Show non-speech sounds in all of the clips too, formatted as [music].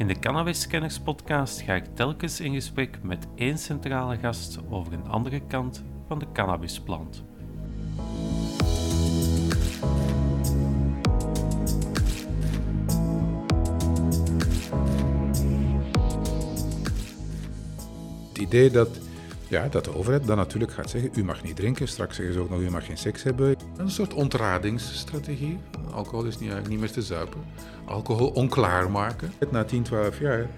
In de Cannabis Scanners podcast ga ik telkens in gesprek met één centrale gast over een andere kant van de cannabisplant. Het idee dat, ja, dat de overheid dan natuurlijk gaat zeggen, u mag niet drinken, straks zeggen ze ook nog, u mag geen seks hebben. Een soort ontradingsstrategie. Alcohol is niet, niet meer te zuipen. Alcohol onklaar maken. Na 10, 12 jaar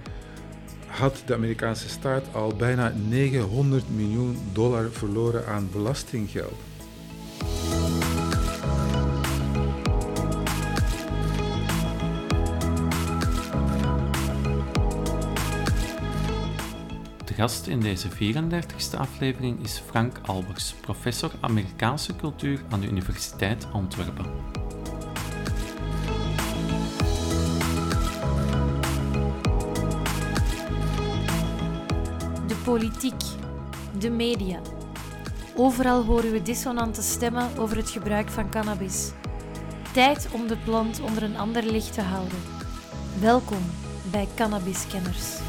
had de Amerikaanse staat al bijna 900 miljoen dollar verloren aan belastinggeld. Gast in deze 34e aflevering is Frank Albers, professor Amerikaanse cultuur aan de Universiteit Antwerpen. De politiek, de media. Overal horen we dissonante stemmen over het gebruik van cannabis. Tijd om de plant onder een ander licht te houden. Welkom bij Cannabis Kenners.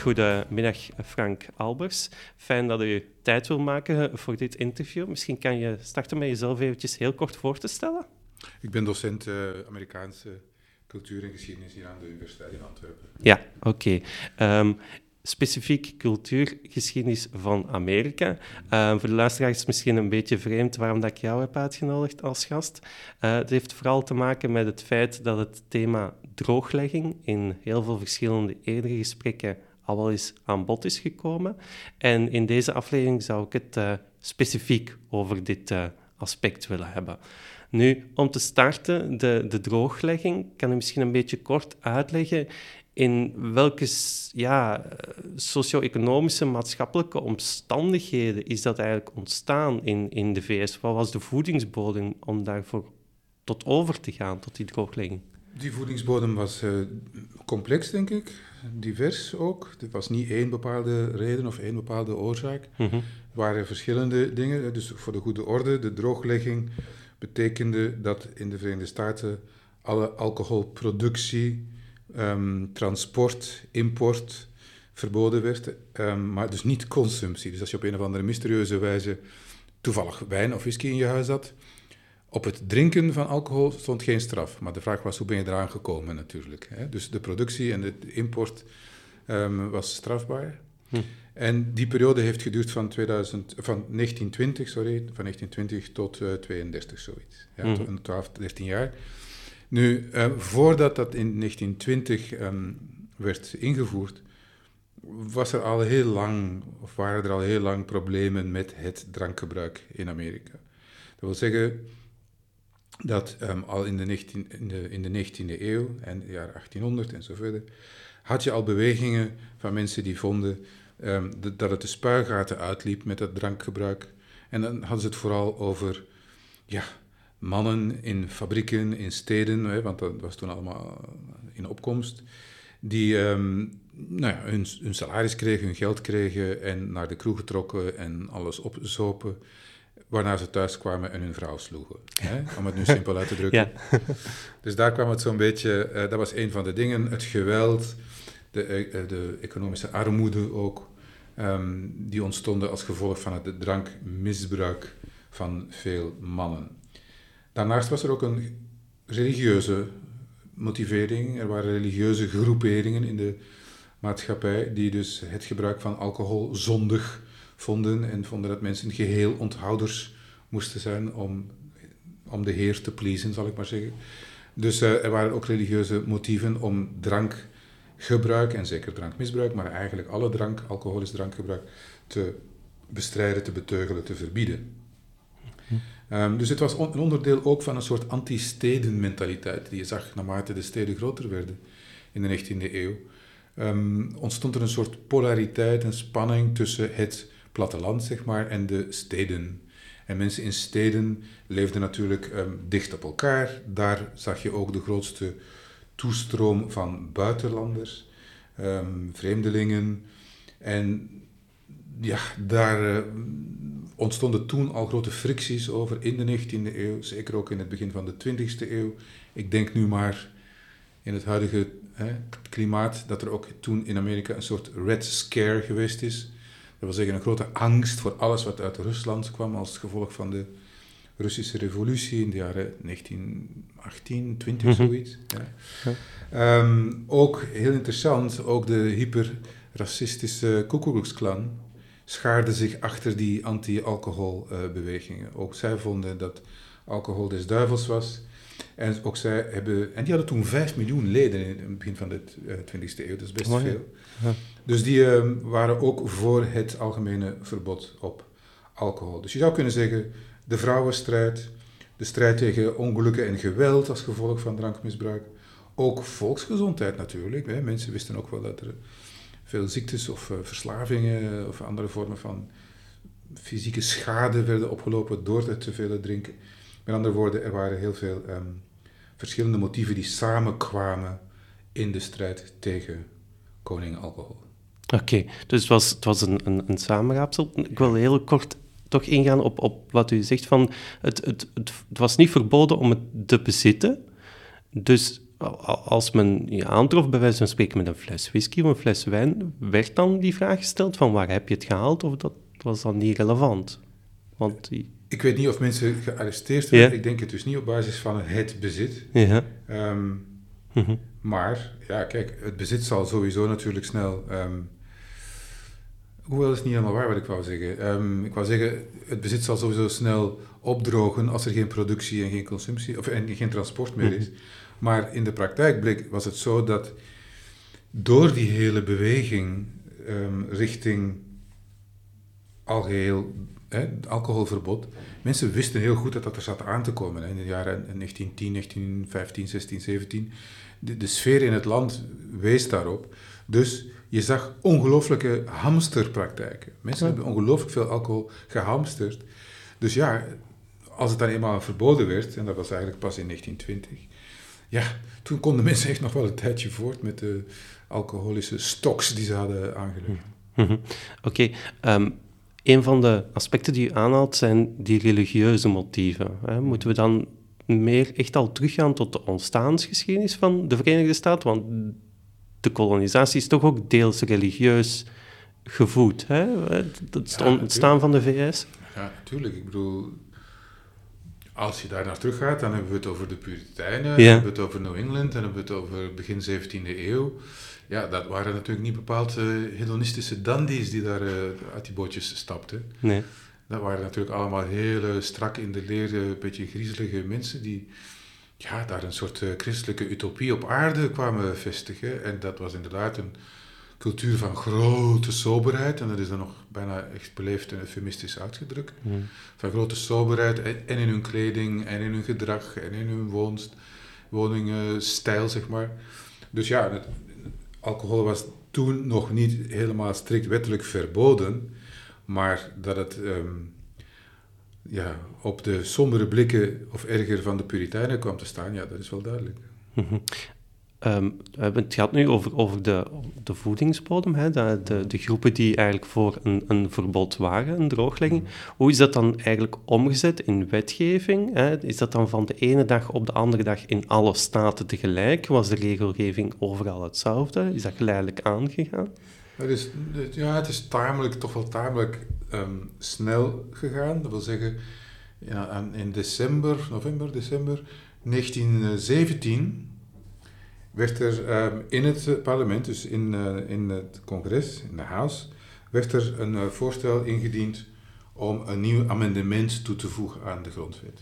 Goedemiddag, Frank Albers. Fijn dat u tijd wil maken voor dit interview. Misschien kan je starten met jezelf eventjes heel kort voor te stellen. Ik ben docent uh, Amerikaanse cultuur en geschiedenis hier aan de Universiteit in Antwerpen. Ja, oké. Okay. Um, specifiek cultuurgeschiedenis van Amerika. Uh, voor de luisteraars is het misschien een beetje vreemd waarom dat ik jou heb uitgenodigd als gast. Uh, het heeft vooral te maken met het feit dat het thema drooglegging in heel veel verschillende eerdere gesprekken al wel eens aan bod is gekomen. En in deze aflevering zou ik het uh, specifiek over dit aspect willen hebben. Nu, om te starten, de, de drooglegging, kan u misschien een beetje kort uitleggen in welke ja, socio-economische, maatschappelijke omstandigheden is dat eigenlijk ontstaan in, in de VS? Wat was de voedingsbodem om daarvoor tot over te gaan, tot die drooglegging? Die voedingsbodem was uh, complex, denk ik. Divers ook. Er was niet één bepaalde reden of één bepaalde oorzaak. Mm -hmm. Er waren verschillende dingen. Dus voor de goede orde, de drooglegging betekende dat in de Verenigde Staten alle alcoholproductie, um, transport, import verboden werd, um, maar dus niet consumptie. Dus als je op een of andere mysterieuze wijze toevallig wijn of whisky in je huis had, op het drinken van alcohol stond geen straf. Maar de vraag was, hoe ben je eraan gekomen natuurlijk. Hè? Dus de productie en de import um, was strafbaar. Hm. En die periode heeft geduurd van, 2000, van 1920, sorry, van 1920 tot uh, 32, zoiets. Ja, mm. tot 12, 13 jaar. Nu, uh, voordat dat in 1920 um, werd ingevoerd, was er al heel lang, of waren er al heel lang problemen met het drankgebruik in Amerika. Dat wil zeggen dat um, al in de, 19, in, de, in de 19e eeuw en het jaar 1800 en zo verder, had je al bewegingen van mensen die vonden de, dat het de spuigaten uitliep met dat drankgebruik. En dan hadden ze het vooral over ja, mannen in fabrieken, in steden, hè, want dat was toen allemaal in opkomst, die um, nou ja, hun, hun, salaris kregen, hun geld kregen en naar de kroeg trokken en alles opzopen. Waarna ze thuis kwamen en hun vrouw sloegen. Hè? Om het nu simpel uit te drukken. Ja. [laughs] Dus daar kwam het zo'n beetje, uh, dat was een van de dingen, het geweld, de, uh, de economische armoede ook. Um, die ontstonden als gevolg van het drankmisbruik van veel mannen. Daarnaast was er ook een religieuze motivering. Er waren religieuze groeperingen in de maatschappij die dus het gebruik van alcohol zondig vonden en vonden dat mensen geheel onthouders moesten zijn om, om de Heer te pleasen, zal ik maar zeggen. Dus uh, er waren ook religieuze motieven om drank gebruik, en zeker drankmisbruik, maar eigenlijk alle drank, alcoholisch drankgebruik, te bestrijden, te beteugelen, te verbieden. Um, dus het was on, een onderdeel ook van een soort anti-stedenmentaliteit die je zag naarmate de steden groter werden in de 19e eeuw. Um, ontstond er een soort polariteit en spanning tussen het platteland, zeg maar, en de steden. En mensen in steden leefden natuurlijk um, dicht op elkaar. Daar zag je ook de grootste toestroom van buitenlanders, um, vreemdelingen. En ja, daar uh, ontstonden toen al grote fricties over in de 19e eeuw, zeker ook in het begin van de 20e eeuw. Ik denk nu maar in het huidige hè, klimaat, dat er ook toen in Amerika een soort red scare geweest is. Dat wil zeggen een grote angst voor alles wat uit Rusland kwam als gevolg van de Russische revolutie in de jaren 1918, 20, mm zoiets. Ja. Ja. Ehm, ook heel interessant, ook de hyperracistische Klan schaarde zich achter die anti-alcoholbewegingen. ook zij vonden dat alcohol des duivels was. En ook zij hebben, en die hadden toen 5 miljoen leden in het begin van de 20e eh, eeuw, dat is best veel. Dus die ehm, waren ook voor het algemene verbod op alcohol. Dus je zou kunnen zeggen, de vrouwenstrijd, de strijd tegen ongelukken en geweld als gevolg van drankmisbruik, ook volksgezondheid natuurlijk. Mensen wisten ook wel dat er veel ziektes of uh, verslavingen of andere vormen van fysieke schade werden opgelopen door het te veel drinken. Met andere woorden, er waren heel veel ehm, verschillende motieven die samenkwamen in de strijd tegen koning alcohol. Oké, dus het was, het was een, een, een samenraapsel. Ik wil heel kort toch ingaan op, op wat u zegt van het, het, het, het was niet verboden om het te bezitten. Dus als men je aantrof, bij wijze van spreken met een fles whisky of een fles wijn, werd dan die vraag gesteld van waar heb je het gehaald of dat was dan niet relevant? Want die... Ik weet niet of mensen gearresteerd werden. Ik denk het dus niet op basis van het bezit. Ja. Um, Maar, ja, kijk, het bezit zal sowieso natuurlijk snel... Um, hoewel is niet helemaal waar wat ik wou zeggen. Um, ik wou zeggen, het bezit zal sowieso snel opdrogen als er geen productie en geen consumptie... of en geen transport meer is. Maar in de praktijk bleek, was het zo dat door die hele beweging um, richting algeheel hè, alcoholverbod, mensen wisten heel goed dat dat er zat aan te komen. Hè. In de jaren 1910, 1915, 16, 17. De, de sfeer in het land wees daarop. Dus je zag ongelooflijke hamsterpraktijken. Mensen hebben ongelooflijk veel alcohol gehamsterd. Dus ja, als het dan eenmaal verboden werd, en dat was eigenlijk pas in 1920, ja, toen konden mensen echt nog wel een tijdje voort met de alcoholische stoks die ze hadden aangelegd. Mhm. Oké, ehm, een van de aspecten die u aanhaalt zijn die religieuze motieven. Hè. Moeten we dan meer echt al teruggaan tot de ontstaansgeschiedenis van de Verenigde Staten? Want de kolonisatie is toch ook deels religieus gevoed, hè? het ontstaan van de VS. Ja, natuurlijk. Ik bedoel, als je daar naar terug gaat, dan hebben we het over de Puritijnen, dan hebben we het over New England, dan hebben we het over begin 17e eeuw. Ja, dat waren natuurlijk niet bepaald uh, hedonistische dandies die daar uh, uit die bootjes stapten. Nee. Dat waren natuurlijk allemaal hele strak in de leer, een beetje griezelige mensen die ja, daar een soort uh, christelijke utopie op aarde kwamen vestigen. En dat was inderdaad een cultuur van grote soberheid, en dat is dan nog bijna echt beleefd en eufemistisch uitgedrukt, hmm. van grote soberheid en in hun kleding en in hun gedrag en in hun woonst, woningstijl, zeg maar. Dus ja, het, alcohol was toen nog niet helemaal strikt wettelijk verboden, maar dat het ehm, ja, op de sombere blikken of erger van de Puritijnen kwam te staan, ja, dat is wel duidelijk. Um, [laughs] we hebben het gehad nu over, over de, de voedingsbodem, hè, de, de, de, groepen die eigenlijk voor een, een verbod waren, een drooglegging. Hoe is dat dan eigenlijk omgezet in wetgeving? Hè? Is dat dan van de ene dag op de andere dag in alle staten tegelijk? Was de regelgeving overal hetzelfde? Is dat geleidelijk aangegaan? Het is, ja, het is tamelijk, toch wel tamelijk um, snel gegaan. Dat wil zeggen, ja, in december, november, december 1917 werd er ehm, in het parlement, dus in, uh, in het congres, in de House, werd er een uh, voorstel ingediend om een nieuw amendement toe te voegen aan de grondwet.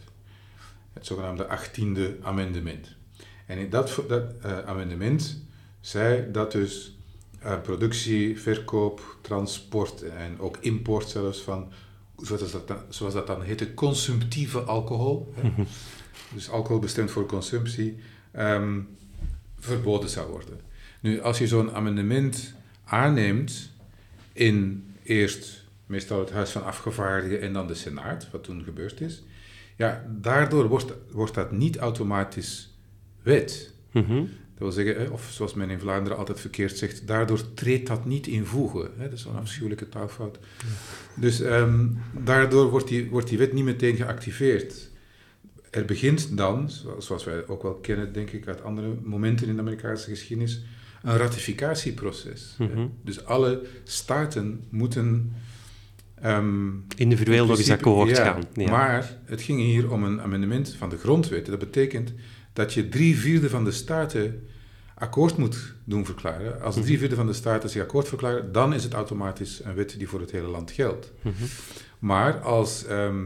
Het zogenaamde 18e amendement. En in dat, dat uh, amendement zei dat dus productie, verkoop, transport en ook import zelfs van, zoals dat, zoals dat dan heette, consumptieve alcohol. [laughs] dus alcohol bestemd voor consumptie. Um, verboden zou worden. Nu, als je zo'n amendement aanneemt in eerst meestal het Huis van Afgevaardigden en dan de Senaat, wat toen gebeurd is, ja, daardoor wordt, wordt dat niet automatisch wet. Mhm. Dat wil zeggen, of zoals men in Vlaanderen altijd verkeerd zegt, daardoor treedt dat niet in voegen. Dat is een afschuwelijke taalfout. Dus um, daardoor wordt die, wordt die wet niet meteen geactiveerd. er begint dan, zoals wij ook wel kennen, denk ik, uit andere momenten in de Amerikaanse geschiedenis, een ratificatieproces. Mhm. Dus alle staten moeten. ehm, Individueel in nog eens akkoord ja, gaan. Ja. Maar het ging hier om een amendement van de grondwet. Dat betekent dat je drie vierde van de staten akkoord moet doen verklaren. Als Mhm. drie vierde van de staten zich akkoord verklaren, dan is het automatisch een wet die voor het hele land geldt. Mhm. Maar als, ehm,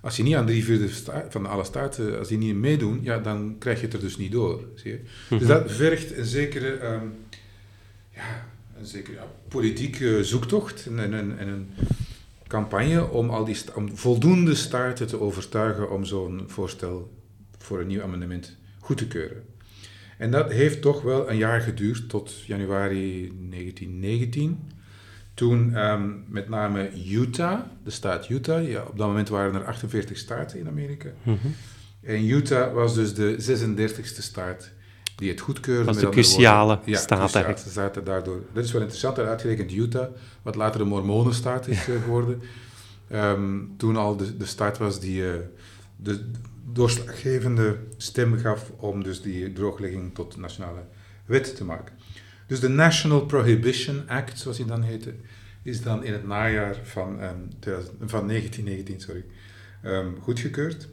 als je niet aan drie vierde van alle staten, als die niet meedoen, ja, dan krijg je het er dus niet door. Zie je? Mhm. Dus dat vergt een zekere, ehm, ja, een zekere ja, politieke zoektocht en, en, en, en een campagne om, al die om voldoende staten te overtuigen om zo'n voorstel voor een nieuw amendement goed te keuren. En dat heeft toch wel een jaar geduurd, tot januari 1919. Toen ehm, met name Utah, de staat Utah, ja, op dat moment waren er 48 staten in Amerika. Mhm. En Utah was dus de 36e staat die het goedkeurde. Was met de cruciale ja, staat eigenlijk. staat daardoor. Dat is wel interessant, uitgerekend Utah, wat later de Mormonenstaat is eh, geworden. Ehm, toen al de, de staat was die eh, de doorslaggevende stem gaf om dus die drooglegging tot nationale wet te maken. Dus de National Prohibition Act, zoals die dan heette, is dan in het najaar van, ehm, 2000 van 1919 sorry, ehm, goedgekeurd.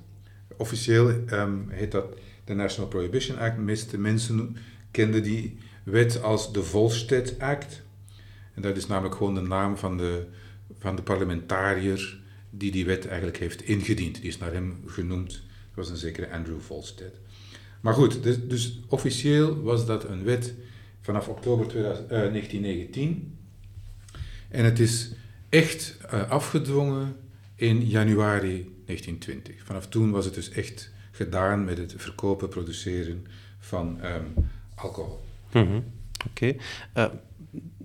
Officieel ehm, heet dat de National Prohibition Act. De meeste mensen kenden die wet als de Volstead Act. En dat is namelijk gewoon de naam van de, van de parlementariër die die wet eigenlijk heeft ingediend. Die is naar hem genoemd. Dat was een zekere Andrew Volstead. Maar goed, dus, dus officieel was dat een wet vanaf oktober 2000, eh, 1919. En het is echt eh, afgedwongen in januari 1920. Vanaf toen was het dus echt gedaan met het verkopen, produceren van ehm, alcohol. Mhm. Oké. Eh,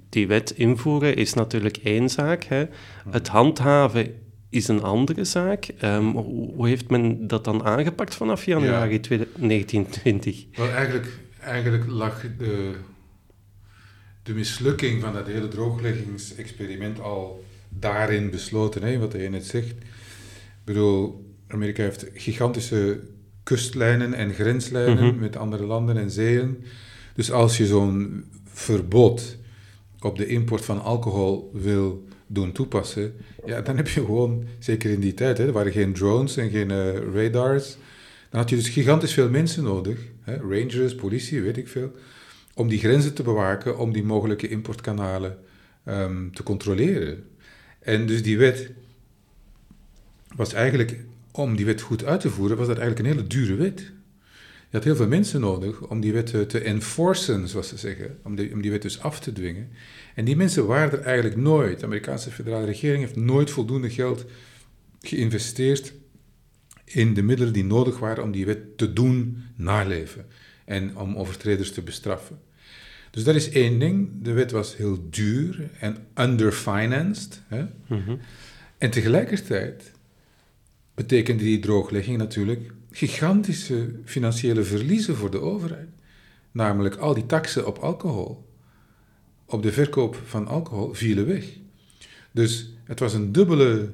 die wet invoeren is natuurlijk één zaak. Hè. Het handhaven is een andere zaak. Ehm, hoe heeft men dat dan aangepakt vanaf januari 1920? Wel, eigenlijk, eigenlijk lag de, de mislukking van dat hele droogleggingsexperiment al daarin besloten, hè, wat hij net zegt. Ik bedoel, Amerika heeft gigantische kustlijnen en grenslijnen Mhm. met andere landen en zeeën. Dus als je zo'n verbod op de import van alcohol wil doen toepassen, ja, dan heb je gewoon, zeker in die tijd, hè, er waren geen drones en geen eh, radars, dan had je dus gigantisch veel mensen nodig, hè, rangers, politie, weet ik veel, om die grenzen te bewaken, om die mogelijke importkanalen ehm, te controleren. En dus die wet was eigenlijk, om die wet goed uit te voeren, was dat eigenlijk een hele dure wet. Je had heel veel mensen nodig om die wet te- te enforcen, zoals ze zeggen, om die, om die wet dus af te dwingen. En die mensen waren er eigenlijk nooit. De Amerikaanse federale regering heeft nooit voldoende geld geïnvesteerd in de middelen die nodig waren om die wet te doen naleven en om overtreders te bestraffen. Dus dat is één ding. De wet was heel duur en underfinanced. Hè? Mhm. En tegelijkertijd betekende die drooglegging natuurlijk gigantische financiële verliezen voor de overheid. Namelijk al die taksen op alcohol, op de verkoop van alcohol, vielen weg. Dus het was een dubbele,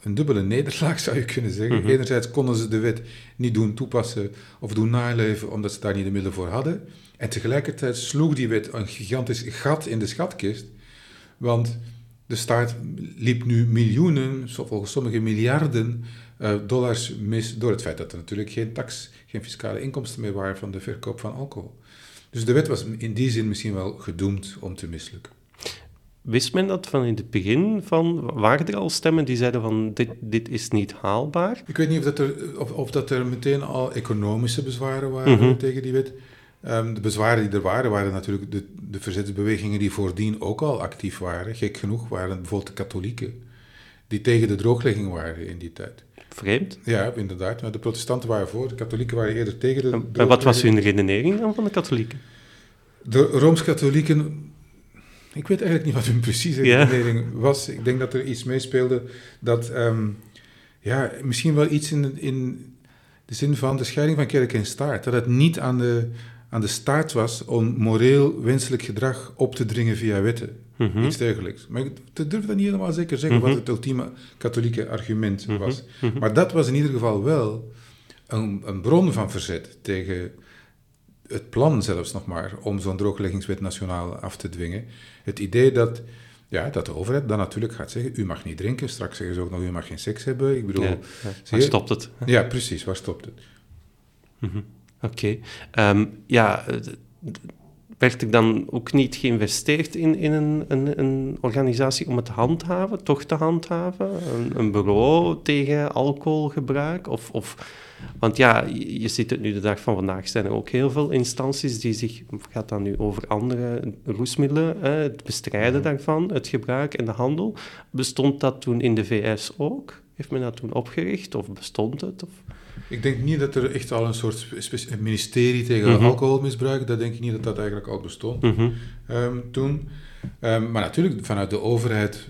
een dubbele nederlaag, [laughs] zou je kunnen zeggen. Mhm. Enerzijds konden ze de wet niet doen toepassen of doen naleven, omdat ze daar niet de middelen voor hadden. En tegelijkertijd sloeg die wet een gigantisch gat in de schatkist, want de staat liep nu miljoenen, volgens sommigen miljarden dollars mis door het feit dat er natuurlijk geen tax, geen fiscale inkomsten meer waren van de verkoop van alcohol. Dus de wet was in die zin misschien wel gedoemd om te mislukken. Wist men dat van in het begin? Van, waren er al stemmen die zeiden van dit, dit is niet haalbaar? Ik weet niet of dat er, of, of dat er meteen al economische bezwaren waren Mhm. tegen die wet. Ehm, de bezwaren die er waren, waren natuurlijk de, de verzetsbewegingen die voordien ook al actief waren. Gek genoeg waren bijvoorbeeld de katholieken, die tegen de drooglegging waren in die tijd. Vreemd. Ja, inderdaad. Maar de protestanten waren voor, de katholieken waren eerder tegen de En, en wat was hun redenering dan van de katholieken? De Rooms-Katholieken, ik weet eigenlijk niet wat hun precieze Ja. redenering was. Ik denk dat er iets meespeelde dat, ehm, ja, misschien wel iets in, in de zin van de scheiding van kerk en staat. Dat het niet aan de, aan de staat was om moreel wenselijk gedrag op te dringen via wetten. Mhm. Iets dergelijks. Maar ik durf dat niet helemaal zeker zeggen Mhm. wat het ultieme katholieke argument Mhm. was. Mhm. Maar dat was in ieder geval wel een, een bron van verzet tegen het plan zelfs nog maar om zo'n droogleggingswet nationaal af te dwingen. Het idee dat, ja, dat de overheid dan natuurlijk gaat zeggen, u mag niet drinken, straks zeggen ze ook nog, u mag geen seks hebben. Ik bedoel, ja, waar stopt het? Ja, precies, waar stopt het? Oké. Ehm, ja, werd er dan ook niet geïnvesteerd in, in een, een, een, organisatie om het te handhaven, toch te handhaven? Een, een bureau tegen alcoholgebruik? Of, of want ja, je ziet het nu de dag van vandaag, zijn er ook heel veel instanties die zich, gaat dan nu over andere roesmiddelen, het bestrijden daarvan, het gebruik en de handel. Bestond dat toen in de VS ook? Heeft men dat toen opgericht of bestond het? Of? Ik denk niet dat er echt al een soort ministerie tegen mm alcoholmisbruik, dat denk ik niet dat dat eigenlijk al bestond mhm. ehm, toen. Ehm, maar natuurlijk, vanuit de overheid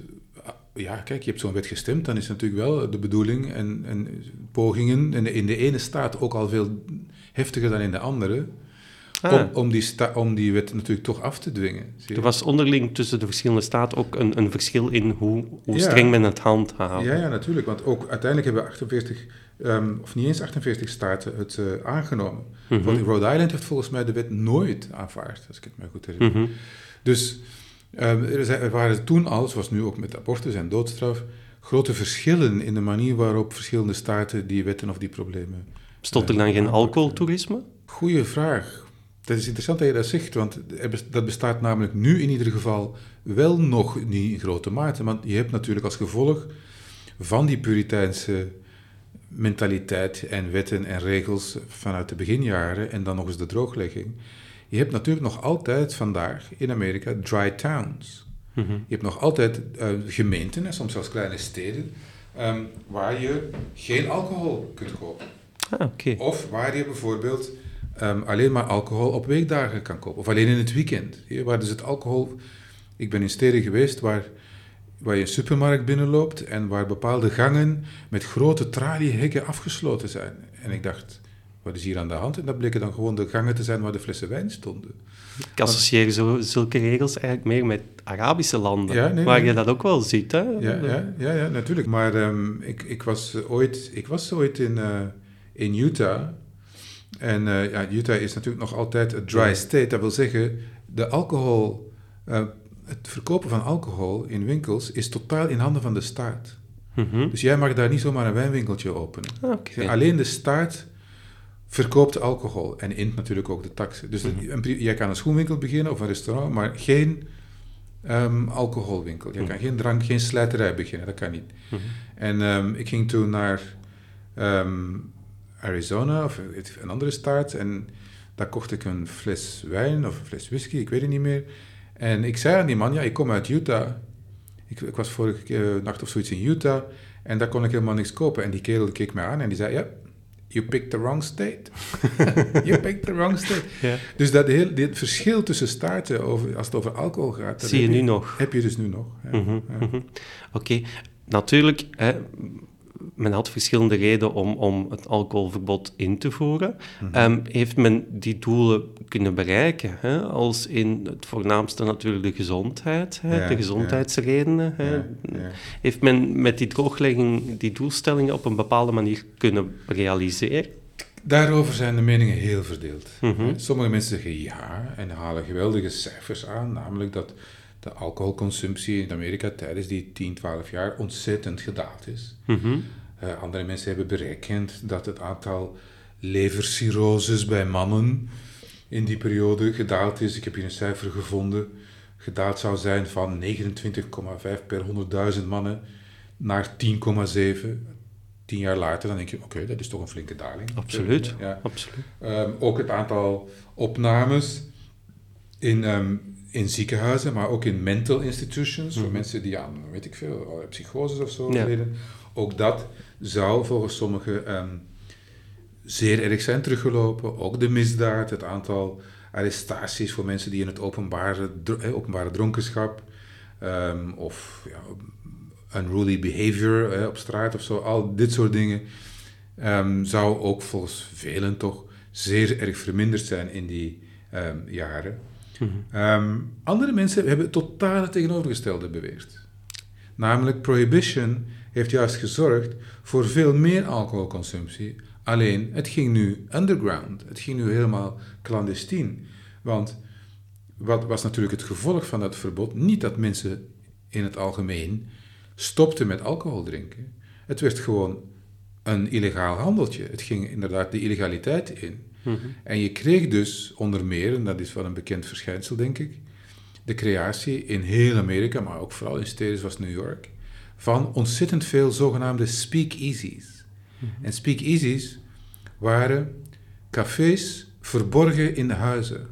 ja, kijk, je hebt zo'n wet gestemd, dan is natuurlijk wel de bedoeling en, en pogingen, en in de ene staat ook al veel heftiger dan in de andere, ah. om, om, die om die wet natuurlijk toch af te dwingen. Er was onderling tussen de verschillende staten ook een, een verschil in hoe, hoe streng men het handhaaft. Ja, ja, natuurlijk, want ook uiteindelijk hebben 48, ehm, of niet eens 48 staten het uh, aangenomen. Mm Want Rhode Island heeft volgens mij de wet nooit aanvaard, als ik het me goed herinner. Mhm. Dus Ehm, er waren toen al, zoals nu ook met abortus en doodstraf, grote verschillen in de manier waarop verschillende staten die wetten of die problemen. Stond er dan geen alcoholtoerisme? Goeie vraag. Dat is interessant dat je dat zegt, want dat bestaat namelijk nu in ieder geval wel nog niet in grote mate. Want je hebt natuurlijk als gevolg van die Puriteinse mentaliteit en wetten en regels vanuit de beginjaren en dan nog eens de drooglegging, je hebt natuurlijk nog altijd vandaag in Amerika dry towns. Mhm. Je hebt nog altijd uh, gemeenten, en soms zelfs kleine steden, ehm, waar je geen alcohol kunt kopen. Ah, okay. Of waar je bijvoorbeeld um, alleen maar alcohol op weekdagen kan kopen. Of alleen in het weekend. Waar dus het alcohol... Ik ben in steden geweest waar, waar je een supermarkt binnenloopt en waar bepaalde gangen met grote traliehekken afgesloten zijn. En ik dacht, wat is hier aan de hand? En dat bleken dan gewoon de gangen te zijn waar de flessen wijn stonden. Ik associeer zo, zulke regels eigenlijk meer met Arabische landen, waar je dat ook wel ziet. Hè? Ja, ja, ja, ja natuurlijk. Maar um, ik, ik, was ooit, ik was ooit in, uh, in Utah. En uh, ja, Utah is natuurlijk nog altijd een dry state. Dat wil zeggen, de alcohol, uh, het verkopen van alcohol in winkels is totaal in handen van de staat. Mm -hmm. Dus jij mag daar niet zomaar een wijnwinkeltje openen. Okay. Alleen de staat verkoopt alcohol en int natuurlijk ook de taxen. Dus mm jij kan een schoenwinkel beginnen of een restaurant, maar geen um, alcoholwinkel. Je mhm. kan geen drank, geen slijterij beginnen, dat kan niet. Mhm. En um, ik ging toen naar um, Arizona of een andere staat en daar kocht ik een fles wijn of een fles whisky, ik weet het niet meer. En ik zei aan die man, ja, ik kom uit Utah. Ik, ik was vorige nacht of zoiets in Utah en daar kon ik helemaal niks kopen. En die kerel keek me aan en die zei, ja, you picked the wrong state. [laughs] you picked the wrong state. Ja. Dus dat heel, dit verschil tussen staten, over, als het over alcohol gaat... Zie je, nu nog. Heb je dus nu nog. Ja. Mhm, mhm. Oké, natuurlijk... Hè, men had verschillende redenen om, om het alcoholverbod in te voeren. Mhm. Ehm, heeft men die doelen kunnen bereiken? Hè? Als in het voornaamste natuurlijk de gezondheid, hè? de gezondheidsredenen. Hè? Heeft men met die drooglegging die doelstellingen op een bepaalde manier kunnen realiseren? Daarover zijn de meningen heel verdeeld. Mhm. Sommige mensen zeggen ja en halen geweldige cijfers aan, namelijk dat de alcoholconsumptie in Amerika tijdens die 10, 12 jaar ontzettend gedaald is. Mhm. Eh, andere mensen hebben berekend dat het aantal levercirroses bij mannen in die periode gedaald is. Ik heb hier een cijfer gevonden. Gedaald zou zijn van 29,5 per 100.000 mannen naar 10,7. Tien jaar later, dan denk je, oké, dat is toch een flinke daling. Absoluut, ja. absoluut. Um, ook het aantal opnames in, um, in ziekenhuizen, maar ook in mental institutions, voor mhm. mensen die aan, weet ik veel, psychoses of zo ja. leden. Ook dat zou volgens sommigen um, zeer erg zijn teruggelopen. Ook de misdaad, het aantal arrestaties voor mensen die in het openbare, openbare dronkenschap um, of ja, unruly behavior op straat of zo, al dit soort dingen, um, zou ook volgens velen toch zeer erg verminderd zijn in die jaren. Mhm. andere mensen hebben totale tegenovergestelde beweerd. Namelijk prohibition heeft juist gezorgd voor veel meer alcoholconsumptie, Alleen, het ging nu underground. Het ging nu helemaal clandestien. Want wat was natuurlijk het gevolg van dat verbod? Niet dat mensen in het algemeen stopten met alcohol drinken. Het werd gewoon een illegaal handeltje. Het ging inderdaad de illegaliteit in. Mhm. En je kreeg dus onder meer, en dat is wel een bekend verschijnsel denk ik, de creatie in heel Amerika, maar ook vooral in steden zoals New York, van ontzettend veel zogenaamde speakeasies. Mm En speakeasies waren cafés verborgen in de huizen.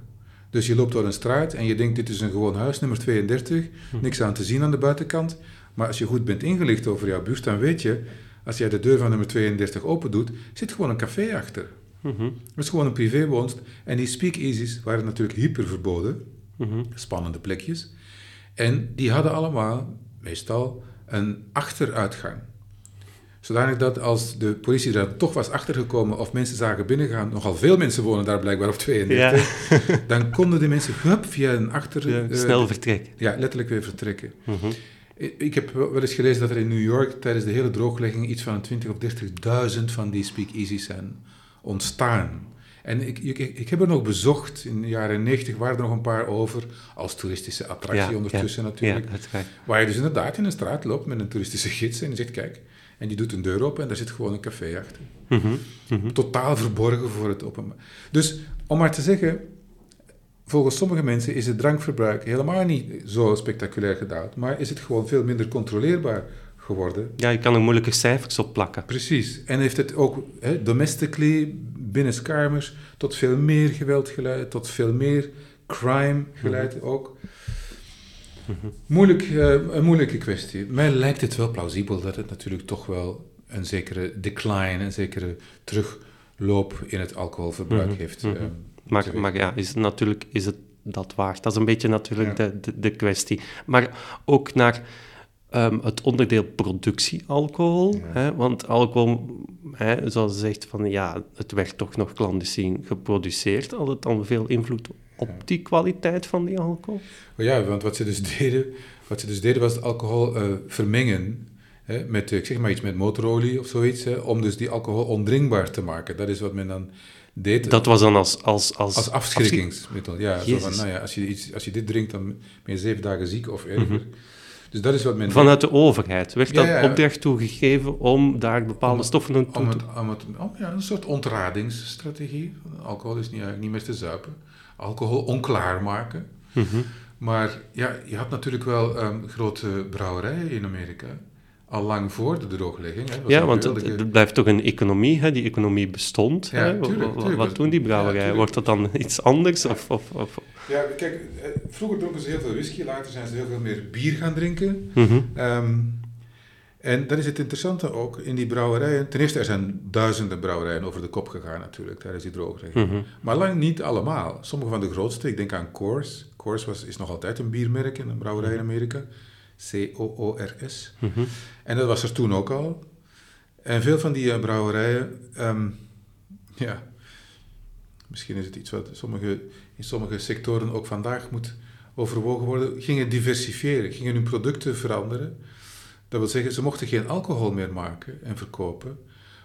Dus je loopt door een straat en je denkt, dit is een gewoon huis, nummer 32, mhm. niks aan te zien aan de buitenkant. Maar als je goed bent ingelicht over jouw buurt, dan weet je, als jij de deur van nummer 32 open doet, zit gewoon een café achter. Mm -hmm. Dat is gewoon een privéwoonst. En die speakeasies waren natuurlijk hyper verboden. Mhm. Spannende plekjes. En die hadden allemaal, meestal, een achteruitgang. Zodanig dat als de politie er toch was achtergekomen of mensen zagen binnengaan, nogal veel mensen wonen daar blijkbaar op 32, [laughs] dan konden de mensen hup, via een achter... Ja, uh, snel vertrekken. Ja, letterlijk weer vertrekken. Mhm. Ik heb wel eens gelezen dat er in New York tijdens de hele drooglegging iets van 20 of 30.000 van die speakeasies zijn ontstaan. En ik, ik, ik, heb er nog bezocht, in de jaren 90 waren er nog een paar over, als toeristische attractie ondertussen natuurlijk. waar je dus inderdaad in een straat loopt met een toeristische gids en je zegt, kijk, en die doet een deur open en daar zit gewoon een café achter. Mhm, mhm. Totaal verborgen voor het openbaar. Dus om maar te zeggen, volgens sommige mensen is het drankverbruik helemaal niet zo spectaculair gedaald, maar is het gewoon veel minder controleerbaar geworden. Ja, je kan er moeilijke cijfers op plakken. Precies. En heeft het ook hè, domestically, binnenskamers, tot veel meer geweld geleid, tot veel meer crime geleid mhm. ook. Moeilijk, uh, een moeilijke kwestie. Mij lijkt het wel plausibel dat het natuurlijk toch wel een zekere decline, een zekere terugloop in het alcoholverbruik mhm. heeft. Uh, maar, maar ja, is het natuurlijk is het dat waard? Dat is een beetje natuurlijk de, de, de, kwestie. Maar ook naar um, het onderdeel productie alcohol. Hè, want alcohol, hè, zoals je zegt, van, ja, het werd toch nog clandestien geproduceerd. Had het dan veel invloed op die kwaliteit van die alcohol? Ja, want wat ze dus deden, wat ze dus deden was alcohol uh, vermengen hè, met, ik zeg maar iets met motorolie of zoiets, hè, om dus die alcohol ondrinkbaar te maken. Dat is wat men dan deed. Dat was dan als... Als, als, als afschrikkingsmiddel, ja. Zo van, nou ja, als je, iets, als je dit drinkt, dan ben je zeven dagen ziek of erger. Mhm. Dus dat is wat men... Vanuit de overheid werd dat ja, opdracht toegegeven om daar bepaalde stoffen toe te... Om, het, ja, een soort ontradingsstrategie. Alcohol is niet, niet meer te zuipen. Alcohol onklaar maken. Mhm. Maar ja, je had natuurlijk wel um, grote brouwerijen in Amerika al lang voor de drooglegging. Hè, ja, want het, blijft toch een economie, hè? die economie bestond. Ja, hè? Tuurlijk, tuurlijk. Wat doen die brouwerijen? Wordt dat dan iets anders? Of, of, of, Ja, kijk, eh, vroeger dronken ze heel veel whisky, later zijn ze heel veel meer bier gaan drinken. Mm um, en dat is het interessante ook in die brouwerijen. Ten eerste, er zijn duizenden brouwerijen over de kop gegaan natuurlijk tijdens die drooglegging. Mm Maar lang niet allemaal. Sommige van de grootste, ik denk aan Coors. Coors was, is nog altijd een biermerk in een brouwerij in mhm. Amerika. C-O-O-R-S. Mm -hmm. En dat was er toen ook al. En veel van die uh, brouwerijen, um, ja, misschien is het iets wat sommige, in sommige sectoren ook vandaag moet overwogen worden, gingen diversifiëren, gingen hun producten veranderen. Dat wil zeggen, ze mochten geen alcohol meer maken en verkopen,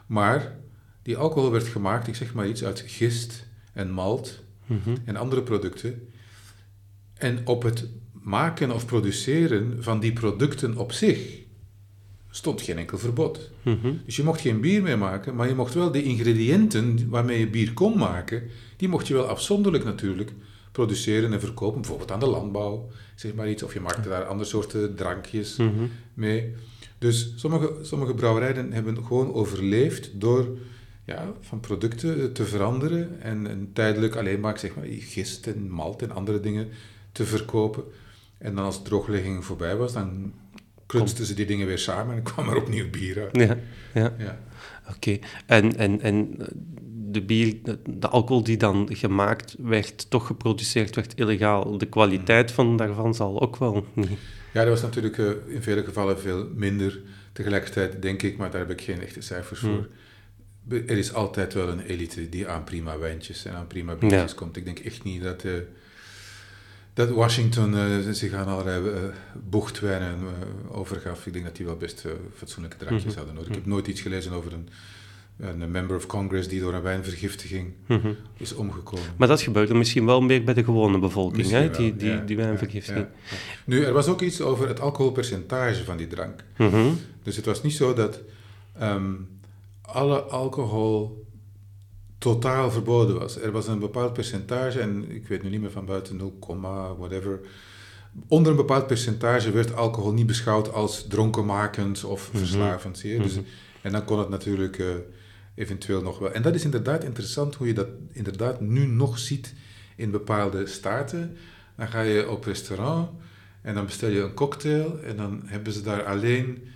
maar die alcohol werd gemaakt, ik zeg maar iets, uit gist en malt mm -hmm. en andere producten. En op het maken of produceren van die producten op zich stond geen enkel verbod. Mhm. Dus je mocht geen bier meer maken, maar je mocht wel de ingrediënten waarmee je bier kon maken, die mocht je wel afzonderlijk natuurlijk produceren en verkopen, bijvoorbeeld aan de landbouw, zeg maar iets, of je maakte daar andere soorten drankjes mhm. mee. Dus sommige, sommige brouwerijen hebben gewoon overleefd door ja, van producten te veranderen en, en tijdelijk alleen maar, zeg maar gist en malt en andere dingen te verkopen. En dan als de drooglegging voorbij was, dan kunsten ze die dingen weer samen en [laughs] kwam er opnieuw bier uit. Ja, ja. ja. Oké. En, en, en de bier, de alcohol die dan gemaakt werd, toch geproduceerd werd illegaal. De kwaliteit van daarvan zal ook wel niet... Ja, dat was natuurlijk uh, in vele gevallen veel minder. Tegelijkertijd denk ik, maar daar heb ik geen echte cijfers hmm. voor. Er is altijd wel een elite die aan prima wijntjes en aan prima biertjes komt. Ik denk echt niet dat... Uh, dat Washington uh, zich aan allerlei uh, bochtwijnen uh, overgaf. Ik denk dat die wel best fatsoenlijke drankjes mm hadden nodig. Ik heb nooit iets gelezen over een een member of Congress die door een wijnvergiftiging Mhm. is omgekomen. Maar dat gebeurde misschien wel meer bij de gewone bevolking, hè? Die, die, ja, die wijnvergiftiging. ja, ja. Nu, er was ook iets over het alcoholpercentage van die drank. Mhm. Dus het was niet zo dat ehm, alle alcohol totaal verboden was. Er was een bepaald percentage, en ik weet nu niet meer van buiten 0, whatever. Onder een bepaald percentage werd alcohol niet beschouwd als dronkenmakend of Mhm. verslavend. Dus, en dan kon het natuurlijk eh, eventueel nog wel. En dat is inderdaad interessant hoe je dat inderdaad nu nog ziet in bepaalde staten. Dan ga je op restaurant en dan bestel je een cocktail en dan hebben ze daar alleen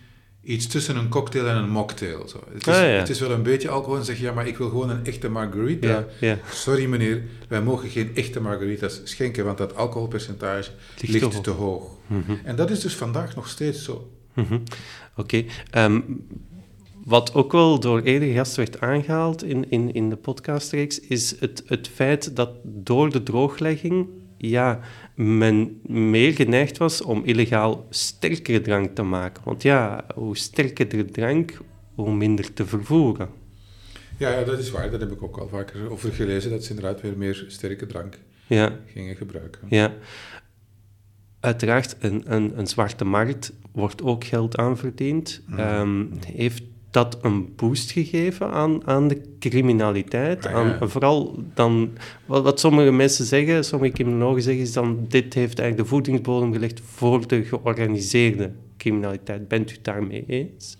iets tussen een cocktail en een mocktail. Zo. Het, is, Ah, ja. het is wel een beetje alcohol en zeg je, ja, maar ik wil gewoon een echte margarita. Ja, ja. Sorry meneer, wij mogen geen echte margaritas schenken, want dat alcoholpercentage Ligt ligt, te hoog. te hoog. Mhm. En dat is dus vandaag nog steeds zo. Mhm. Oké. ehm, wat ook wel door eerdere gasten werd aangehaald in, in, in de podcastreeks, is het, het feit dat door de drooglegging ja, men meer geneigd was om illegaal sterkere drank te maken. Want ja, hoe sterker de drank, hoe minder te vervoeren. Ja, ja, dat is waar. Daar heb ik ook al vaker over gelezen, dat ze inderdaad weer meer sterke drank Ja, gingen gebruiken. ja. Uiteraard, een, een, een zwarte markt wordt ook geld aan verdiend. Mhm. Ehm, heeft dat een boost gegeven aan, aan de criminaliteit? Ah, aan. Vooral dan, wat, wat sommige mensen zeggen, sommige criminologen zeggen, is dan dit heeft eigenlijk de voedingsbodem gelegd voor de georganiseerde criminaliteit. Bent u het daarmee eens?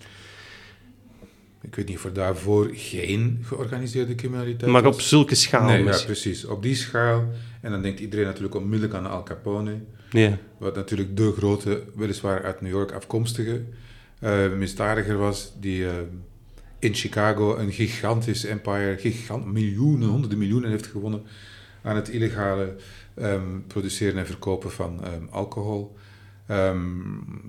Ik weet niet of er daarvoor geen georganiseerde criminaliteit Maar was. op zulke schaal Nee, ja, precies. Op die schaal. En dan denkt iedereen natuurlijk onmiddellijk aan Al Capone. Ja. Wat natuurlijk de grote, weliswaar uit New York afkomstige misdadiger was. Die eh, in Chicago een gigantisch empire, gigant, miljoenen, honderden miljoenen heeft gewonnen aan het illegale ehm, produceren en verkopen van ehm, alcohol. Ehm,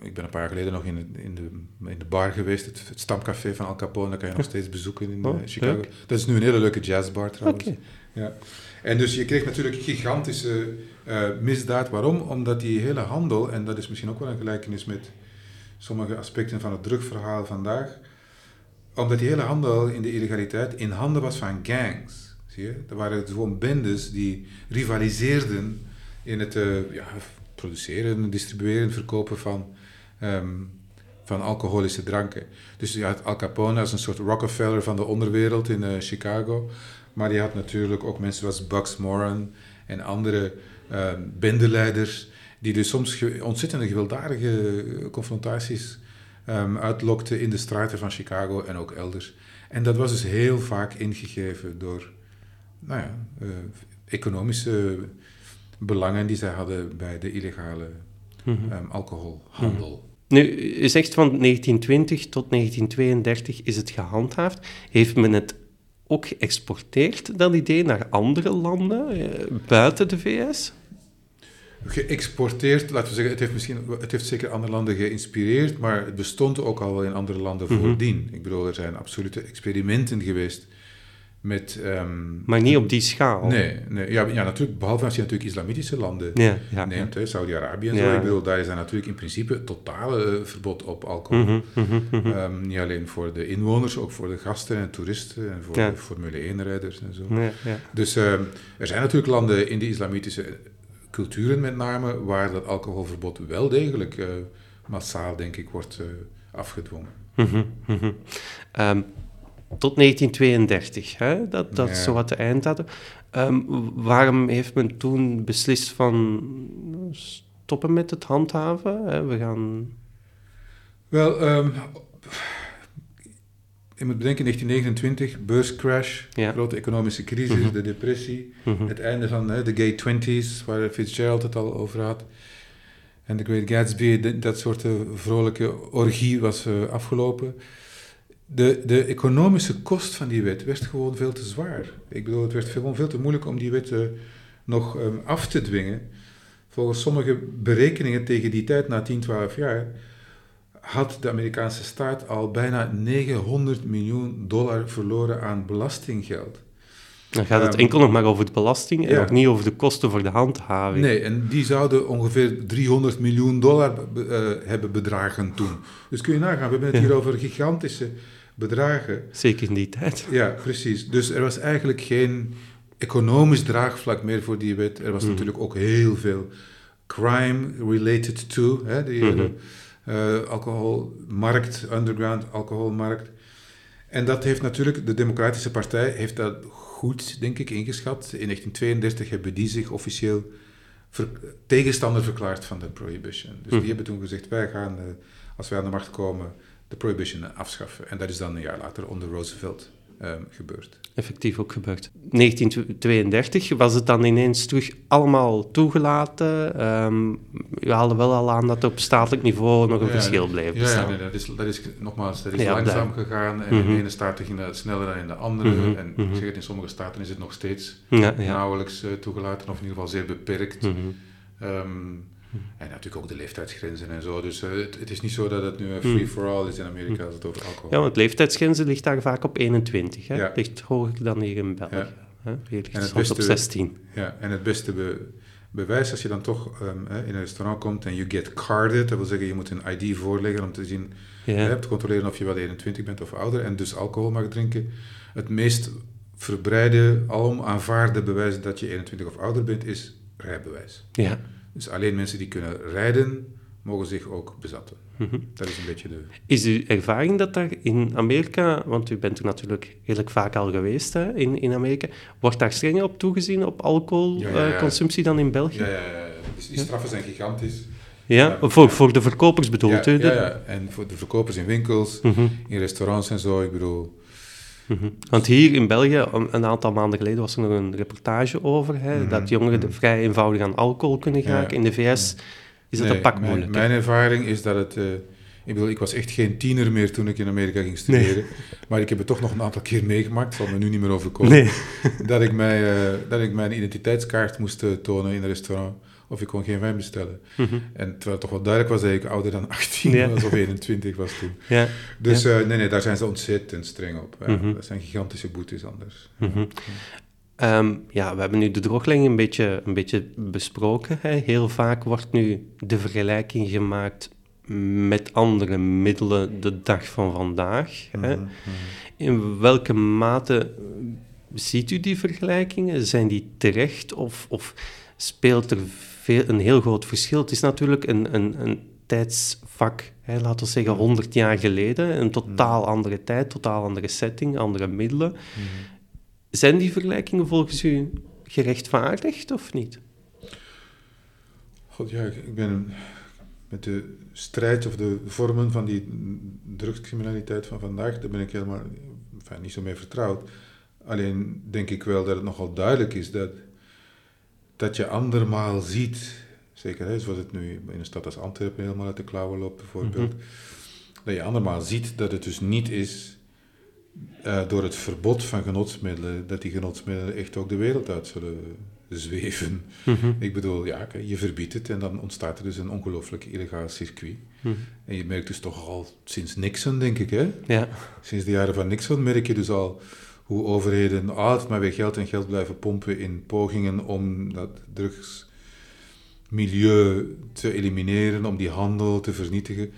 ik ben een paar jaar geleden nog in, het- in, de, in de bar geweest, het, het stamcafé van Al Capone. Dat kan je nog steeds bezoeken in Oh, eh, Chicago. leuk. Dat is nu een hele leuke jazzbar trouwens. Ja. En dus je kreeg natuurlijk gigantische eh, misdaad. Waarom? Omdat die hele handel, en dat is misschien ook wel een gelijkenis met sommige aspecten van het drugverhaal vandaag, omdat die hele handel in de illegaliteit in handen was van gangs. Zie je? Er waren gewoon bendes die rivaliseerden in het eh, ja, produceren, distribueren, verkopen van, ehm, van alcoholische dranken. Dus je had Al Capone als een soort Rockefeller van de onderwereld in eh, Chicago. Maar die had natuurlijk ook mensen zoals Bugs Moran en andere eh, bendeleiders, die dus soms ontzettende gewelddadige confrontaties ehm, uitlokten in de straten van Chicago en ook elders. En dat was dus heel vaak ingegeven door nou ja, eh, economische belangen die zij hadden bij de illegale Mhm. ehm, alcoholhandel. Nu, je zegt van 1920 tot 1932 is het gehandhaafd. Heeft men het ook geëxporteerd, dat idee, naar andere landen eh, buiten de VS? Geëxporteerd, laten we zeggen, het heeft, misschien, het heeft zeker andere landen geïnspireerd, maar het bestond ook al wel in andere landen Mhm. voordien. Ik bedoel, er zijn absolute experimenten geweest met... ehm, Maar niet op die schaal. Nee, nee ja, ja, natuurlijk, behalve als je natuurlijk islamitische landen Ja, ja. neemt, hè, Saudi-Arabië en Ja. zo. Ik bedoel, daar is dan natuurlijk in principe totale eh, verbod op alcohol. Mhm, mhm. Ehm, niet alleen voor de inwoners, ook voor de gasten en toeristen en voor Ja. de Formule 1-rijders en zo. Ja, ja. Dus ehm, er zijn natuurlijk landen in de islamitische culturen met name waar dat alcoholverbod wel degelijk eh, massaal, denk ik, wordt eh, afgedwongen. Mhm, mhm. Ehm, tot 1932, hè? dat, dat is Ja. zo wat de einddatum. Ehm, waarom heeft men toen beslist van stoppen met het handhaven? Hè? We gaan... Wel, ehm je moet bedenken, 1929, beurscrash, Ja. grote economische crisis, Mhm. de depressie, Mhm. het einde van hè, de gay twenties, waar Fitzgerald het al over had. En The Great Gatsby, de- dat soort eh, vrolijke orgie was eh, afgelopen. De, de economische kost van die wet werd gewoon veel te zwaar. Ik bedoel, het werd gewoon veel te moeilijk om die wet eh, nog ehm, af te dwingen. Volgens sommige berekeningen tegen die tijd, na 10, 12 jaar, had de Amerikaanse staat al bijna 900 miljoen dollar verloren aan belastinggeld. Dan gaat het Ehm, enkel nog maar over de belasting en ja. nog niet over de kosten voor de handhaving. Nee, en die zouden ongeveer 300 miljoen dollar eh, hebben bedragen toen. Dus kun je nagaan, we hebben het Ja. hier over gigantische bedragen. Zeker in die tijd. Ja, precies. Dus er was eigenlijk geen economisch draagvlak meer voor die wet. Er was Mhm. natuurlijk ook heel veel crime related to, hè, die Mhm. hele, eh, alcoholmarkt, underground alcoholmarkt. En dat heeft natuurlijk, de Democratische Partij heeft dat goed, denk ik, ingeschat. In 1932 hebben die zich officieel ver- tegenstander verklaard van de prohibition. Dus die hebben toen gezegd, wij gaan, eh, als wij aan de macht komen, de prohibition afschaffen. En dat is dan een jaar later onder Roosevelt ehm, gebeurd. Effectief ook gebeurd. 1932 was het dan ineens terug allemaal toegelaten. Ehm we haalden wel al aan dat er op statelijk niveau nog een Ja, verschil bleef Ja, bestaan. ja nee, dat, is, dat is nogmaals, dat is Ja, langzaam daar. gegaan. En Mhm. in de ene staten ging dat sneller dan in de andere. Mhm, En mhm. ik zeg het, in sommige staten is het nog steeds Ja, nauwelijks eh, toegelaten, of in ieder geval zeer beperkt. Mhm. Ehm, en natuurlijk ook de leeftijdsgrenzen en zo. Dus eh, het, het is niet zo dat het nu een free-for-all is in Amerika als het over alcohol. Ja, want leeftijdsgrenzen ligt daar vaak op 21. Hè? Ja. Ligt hoger dan hier in België. Ja. Hè? Hier ligt En het soms op beste- 16. Ja, en het beste be- bewijs als je dan toch ehm, in een restaurant komt en you get carded, dat wil zeggen je moet een ID voorleggen om te zien, Ja. hè, te controleren of je wel 21 bent of ouder en dus alcohol mag drinken. Het meest verbreide, alom aanvaarde bewijs dat je 21 of ouder bent is rijbewijs. ja. Dus alleen mensen die kunnen rijden, mogen zich ook bezatten. Mhm. Dat is een beetje de... Is uw ervaring dat daar in Amerika, want u bent er natuurlijk redelijk vaak al geweest hè, in, in Amerika, wordt daar strenger op toegezien op Ja, ja, ja. alcoholconsumptie dan in België? Ja, ja, ja. Dus die straffen zijn gigantisch. Ja? Voor, voor de verkopers bedoelt ja, u? ja, en voor de verkopers in winkels, Mhm, in restaurants en zo, ik bedoel... mhm. Want hier in België, een aantal maanden geleden, was er nog een reportage over, hè, Mhm, dat jongeren mhm. de- vrij eenvoudig aan alcohol kunnen Ja, geraken. In de VS is dat Nee, een pak mijn, moeilijker. Mijn ervaring is dat het... eh, ik bedoel, ik was echt geen tiener meer toen ik in Amerika ging studeren. [laughs] Maar ik heb het toch nog een aantal keer meegemaakt. Zal me nu niet meer overkomen. Nee. [laughs] Dat, ik mij, eh, dat ik mijn identiteitskaart moest eh, tonen in een restaurant. Of ik kon geen wijn bestellen. Mhm. En terwijl het toch wel duidelijk was dat ik ouder dan [laughs] 18 Ja. was of 21 was toen. Ja. Dus eh, nee, nee, daar zijn ze ontzettend streng op. Mhm. Dat zijn gigantische boetes anders. Mhm. Ehm, ja, we hebben nu de droogleng een beetje, een beetje besproken. Hè. Heel vaak wordt nu de vergelijking gemaakt met andere middelen de dag van vandaag. Hè. Mhm. In welke mate ziet u die vergelijkingen? Zijn die terecht of, of speelt er veel, een heel groot verschil? Het is natuurlijk een, een, een tijdsvak, hè, laten we zeggen 100 jaar geleden. Een totaal andere tijd, totaal andere setting, andere middelen. Mhm. Zijn die vergelijkingen volgens u gerechtvaardigd of niet? God, ja, ik, ik ben met de strijd of de vormen van die drugscriminaliteit van vandaag, daar ben ik helemaal enfin, niet zo mee vertrouwd. Alleen denk ik wel dat het nogal duidelijk is dat, dat je andermaal ziet, zeker hè, zoals het nu in een stad als Antwerpen helemaal uit de klauwen loopt bijvoorbeeld, dat je andermaal ziet dat het dus niet is eh, door het verbod van genotsmiddelen, dat die genotsmiddelen echt ook de wereld uit zullen zweven. Mhm. Ik bedoel, ja, je verbiedt het en dan ontstaat er dus een ongelooflijk illegaal circuit. Mhm. En je merkt dus toch al sinds Nixon, denk ik, hè? Ja. Sinds de jaren van Nixon merk je dus al hoe overheden altijd maar weer geld en geld blijven pompen in pogingen om dat drugsmilieu te elimineren, om die handel te vernietigen.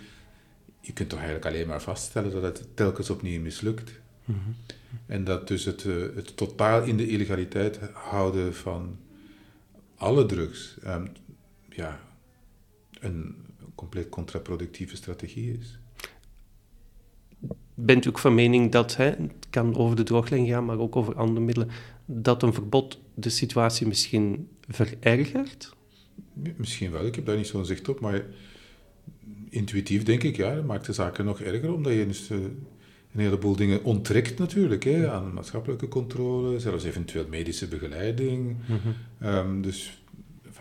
Je kunt toch eigenlijk alleen maar vaststellen dat het telkens opnieuw mislukt. Mhm. En dat dus het, eh, het totaal in de illegaliteit houden van alle drugs ehm, ja, een compleet contraproductieve strategie is. Bent u ook van mening dat, hè, het kan over de drooglijn gaan, maar ook over andere middelen, dat een verbod de situatie misschien verergert? Misschien wel, ik heb daar niet zo'n zicht op, maar intuïtief denk ik, ja, dat maakt de zaken nog erger, omdat je dus eh, een heleboel dingen onttrekt natuurlijk, hè, aan maatschappelijke controle, zelfs eventueel medische begeleiding. Ehm, dus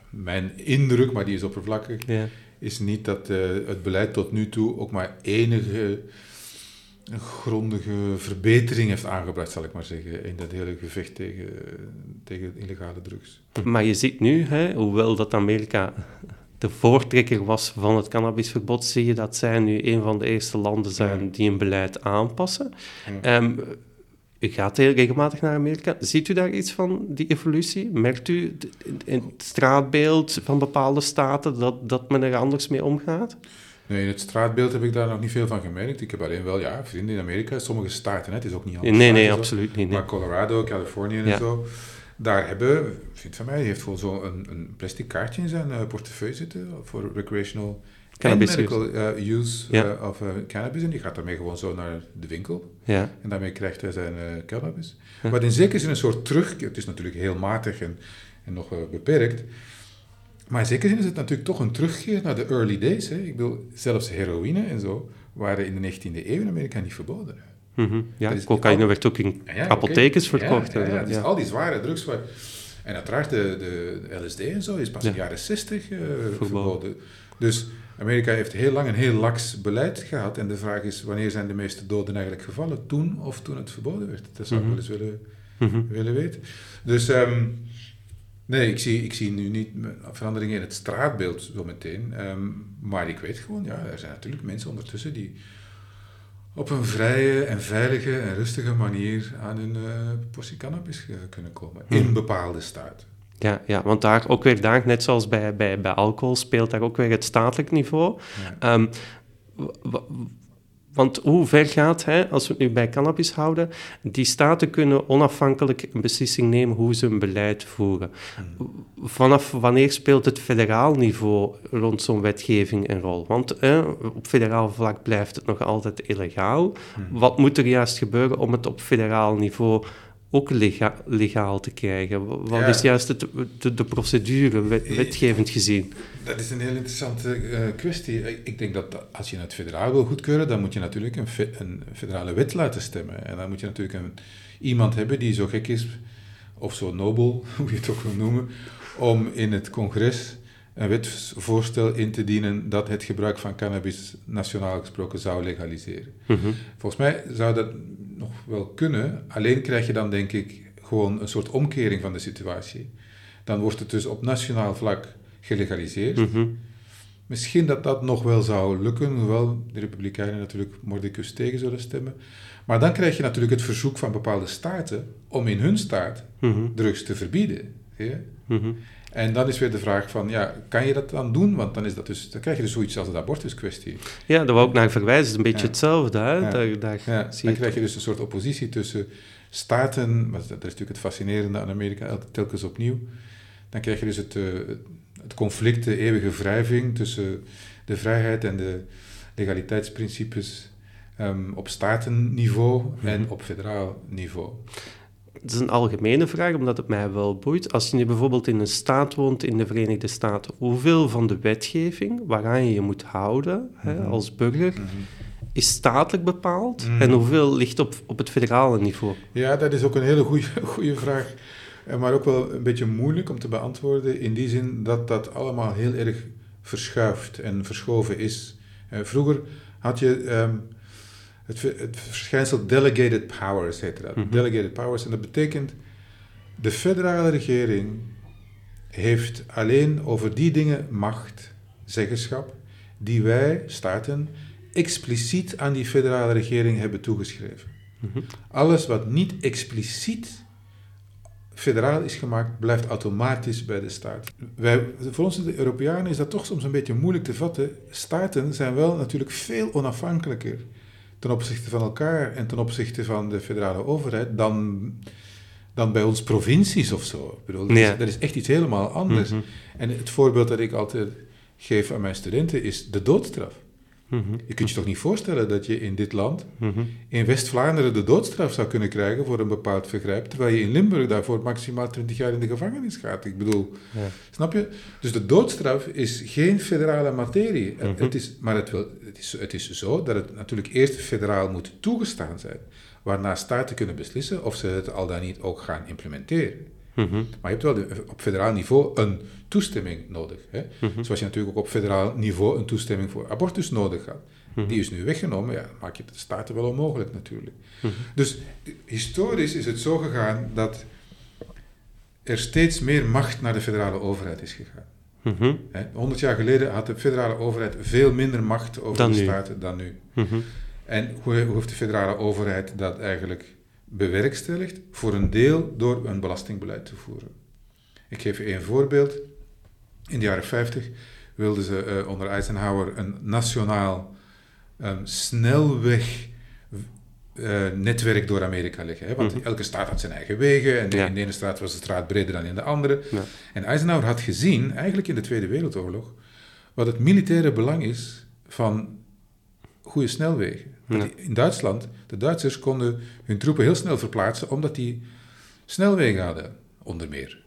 mijn indruk, maar die is oppervlakkig, Ja. is niet dat eh, het beleid tot nu toe ook maar enige grondige verbetering heeft aangebracht, zal ik maar zeggen, in dat hele gevecht tegen, tegen illegale drugs. Maar je ziet nu, hè, hoewel dat Amerika de voortrekker was van het cannabisverbod, zie je dat zij nu een van de eerste landen zijn Ja. die een beleid aanpassen. Ja. Ehm, u gaat heel regelmatig naar Amerika. Ziet u daar iets van, die evolutie? Merkt u in het straatbeeld van bepaalde staten dat, dat men er anders mee omgaat? Nee, in het straatbeeld heb ik daar nog niet veel van gemerkt. Ik heb alleen wel, ja, vrienden in Amerika, sommige staten, het is ook niet anders. Nee, nee, absoluut niet. Nee. Maar Colorado, Californië en zo, daar hebben, vriend van mij, die heeft gewoon zo een, een plastic kaartje in zijn uh, portefeuille zitten voor recreational cannabis medical uh, use ja. uh, of cannabis. En die gaat daarmee gewoon zo naar de winkel. Ja. En daarmee krijgt hij zijn cannabis. Wat in zekere zin een soort terug, het is natuurlijk heel matig en, en nog beperkt, maar in zekere zin is het natuurlijk toch een terugkeer naar de early days. Hè. Ik bedoel, zelfs heroïne en zo waren in de 19e eeuw in Amerika niet verboden. Mm -hmm. Ja, cocaïne werd ook in ja, apothekens okay. verkocht. Ja, ja, ja, dus al die zware drugs. Waar... En uiteraard de, de LSD en zo is pas in de jaren 60 uh, verboden. Dus Amerika heeft heel lang een heel laks beleid gehad. En de vraag is, wanneer zijn de meeste doden eigenlijk gevallen? Toen of toen het verboden werd? Dat zou ik mm -hmm. wel eens willen, mm -hmm. willen weten. Dus... Um, Nee, ik zie, ik zie nu niet veranderingen in het straatbeeld zo meteen. Um, maar ik weet gewoon, ja, er zijn natuurlijk mensen ondertussen die op een vrije en veilige en rustige manier aan hun uh, portie cannabis kunnen komen. In hmm. bepaalde staten. Ja, ja, want daar ook weer, daar, net zoals bij, bij, bij alcohol, speelt daar ook weer het statelijk niveau. Ja. Um, want hoe ver gaat, hè, als we het nu bij cannabis houden, die staten kunnen onafhankelijk een beslissing nemen hoe ze hun beleid voeren. Vanaf wanneer speelt het federaal niveau rond zo'n wetgeving een rol? Want op federaal vlak blijft het nog altijd illegaal. Hmm. Wat moet er juist gebeuren om het op federaal niveau ook legaal te krijgen? Wat is juist het, de, de, procedure, wetgevend gezien? Dat is een heel interessante uh, kwestie. Ik denk dat als je het federaal wil goedkeuren, dan moet je natuurlijk een, een, federale wet laten stemmen. En dan moet je natuurlijk een, iemand hebben die zo gek is, of zo nobel, [laughs] hoe je het ook wil noemen, om in het congres een wetsvoorstel in te dienen dat het gebruik van cannabis nationaal gesproken zou legaliseren. Mhm. Volgens mij zou dat nog wel kunnen, alleen krijg je dan denk ik gewoon een soort omkering van de situatie. Dan wordt het dus op nationaal vlak gelegaliseerd. Mhm. Misschien dat dat nog wel zou lukken, hoewel de Republikeinen natuurlijk mordicus tegen zullen stemmen. Maar dan krijg je natuurlijk het verzoek van bepaalde staten om in hun staat mhm. drugs te verbieden. Ja? En dan is weer de vraag van, ja, kan je dat dan doen? Want dan, is dat dus, dan krijg je dus zoiets als de abortuskwestie. Ja, daar wou ik naar verwijzen. is een beetje hetzelfde. Hè? Ja. Daar, daar ja. dan krijg je dus een soort oppositie tussen staten, maar dat is natuurlijk het fascinerende aan Amerika, telkens opnieuw. Dan krijg je dus het, uh, het conflict, de eeuwige wrijving tussen de vrijheid en de legaliteitsprincipes um, op statenniveau mm en op federaal niveau het is een algemene vraag, omdat het mij wel boeit. Als je nu bijvoorbeeld in een staat woont in de Verenigde Staten, hoeveel van de wetgeving waaraan je je moet houden hè, mhm. als burger, mhm. is statelijk bepaald mhm. en hoeveel ligt op, op het federale niveau? Ja, dat is ook een hele goede [laughs] vraag, eh, maar ook wel een beetje moeilijk om te beantwoorden, in die zin dat dat allemaal heel erg verschuift en verschoven is. Eh, vroeger had je ehm, het, het verschijnsel delegated powers heet dat. Mhm. Delegated powers. En dat betekent, de federale regering heeft alleen over die dingen macht, zeggenschap, die wij, staten, expliciet aan die federale regering hebben toegeschreven. Mhm. Alles wat niet expliciet federaal is gemaakt, blijft automatisch bij de staat. Wij, voor ons, de Europeanen, is dat toch soms een beetje moeilijk te vatten. Staten zijn wel natuurlijk veel onafhankelijker ten opzichte van elkaar en ten opzichte van de federale overheid dan, dan bij ons provincies of zo. Ik bedoel, dat, is, dat is echt iets helemaal anders. Mhm. En het voorbeeld dat ik altijd geef aan mijn studenten is de doodstraf. Mhm. Je kunt je toch niet voorstellen dat je in dit land, mhm. in West-Vlaanderen, de doodstraf zou kunnen krijgen voor een bepaald vergrijp, terwijl je in Limburg daarvoor maximaal 20 jaar in de gevangenis gaat. Ik bedoel, ja. snap je? Dus de doodstraf is geen federale materie. Mhm. het is, maar het, wil, het, is, het is zo dat het natuurlijk eerst federaal moet toegestaan zijn, waarna staten kunnen beslissen of ze het al dan niet ook gaan implementeren. Maar je hebt wel op federaal niveau een toestemming nodig. Hè? Zoals je natuurlijk ook op federaal niveau een toestemming voor abortus nodig had. Die is nu weggenomen, ja, dan maak je de staten wel onmogelijk natuurlijk. Dus historisch is het zo gegaan dat er steeds meer macht naar de federale overheid is gegaan. Mm 100 jaar geleden had de federale overheid veel minder macht over de staten dan nu. En hoe, hoe heeft de federale overheid dat eigenlijk bewerkstelligd, voor een deel door een belastingbeleid te voeren. Ik geef je een voorbeeld. In de jaren 50 wilden ze onder Eisenhower een nationaal um, snelweg uh, netwerk door Amerika leggen. Hè? Want mhm. elke staat had zijn eigen wegen en in de ene straat was de straat breder dan in de andere. Ja. En Eisenhower had gezien, eigenlijk in de Tweede Wereldoorlog, wat het militaire belang is van goede snelwegen. In Duitsland, de Duitsers konden hun troepen heel snel verplaatsen omdat die snelwegen hadden, onder meer.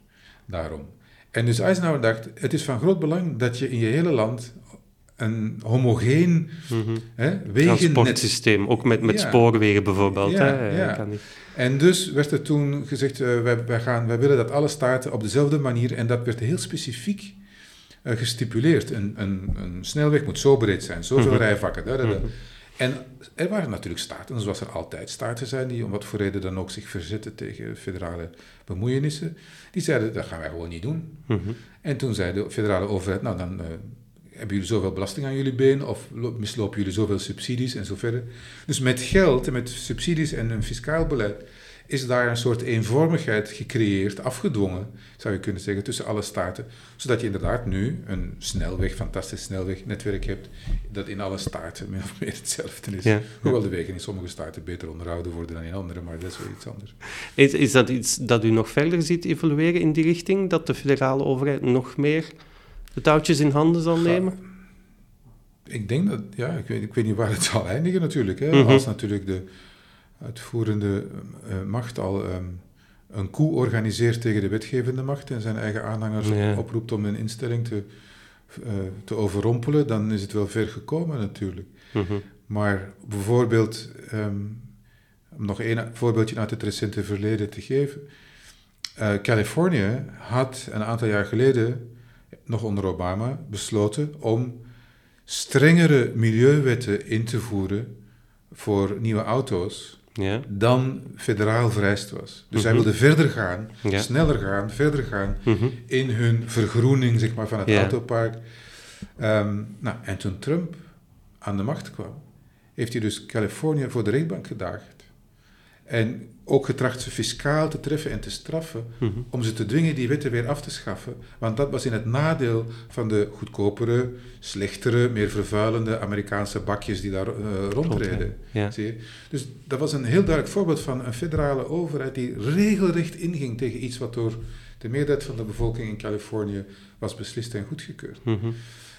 Daarom. En dus Eisenhower dacht, het is van groot belang dat je in je hele land een homogeen mm hè, Transportsysteem, ook met, met spoorwegen bijvoorbeeld. Ja, hè? Ja. Kan En dus werd er toen gezegd, uh, wij, wij, gaan, wij willen dat alle staten op dezelfde manier, en dat werd heel specifiek uh, gestipuleerd. Een, een, een, snelweg moet zo breed zijn, zoveel mm rijvakken. Da, da, da. Mhm. En er waren natuurlijk staten, zoals er altijd staten zijn, die om wat voor reden dan ook zich verzetten tegen federale bemoeienissen. Die zeiden, dat gaan wij gewoon niet doen. Mhm. En toen zei de federale overheid, nou dan... Uh, hebben jullie zoveel belasting aan jullie been of mislopen jullie zoveel subsidies en zo verder. Dus met geld en met subsidies en een fiscaal beleid is daar een soort eenvormigheid gecreëerd, afgedwongen, zou je kunnen zeggen, tussen alle staten. Zodat je inderdaad nu een snelweg, fantastisch snelwegnetwerk hebt, dat in alle staten min of meer hetzelfde is. Hoewel de wegen in sommige staten beter onderhouden worden dan in andere, maar dat is wel iets anders. Is, is dat iets dat u nog verder ziet evolueren in die richting, dat de federale overheid nog meer de touwtjes in handen zal nemen? Ik denk dat, ja, ik weet, ik weet niet waar het zal eindigen natuurlijk. Hè. Mhm. Als natuurlijk de uitvoerende uh, macht al um, een coup organiseert tegen de wetgevende macht en zijn eigen aanhangers oproept om een instelling te, uh, te overrompelen, dan is het wel ver gekomen natuurlijk. Mhm. Maar bijvoorbeeld, um, om nog één voorbeeldje uit het recente verleden te geven. Uh, Californië had een aantal jaar geleden nog onder Obama, besloten om strengere milieuwetten in te voeren voor nieuwe auto's ja. dan federaal vereist was. Dus zij mhm. wilden verder gaan, sneller gaan, verder gaan mhm. in hun vergroening zeg maar, van het autopark. Ehm, nou, en toen Trump aan de macht kwam, heeft hij dus Californië voor de rechtbank gedaagd. En ook getracht ze fiscaal te treffen en te straffen, mhm. om ze te dwingen die wetten weer af te schaffen. Want dat was in het nadeel van de goedkopere, slechtere, meer vervuilende Amerikaanse bakjes die daar uh, rondreden. Zie je? Dus dat was een heel duidelijk voorbeeld van een federale overheid die regelrecht inging tegen iets wat door de meerderheid van de bevolking in Californië was beslist en goedgekeurd. Mm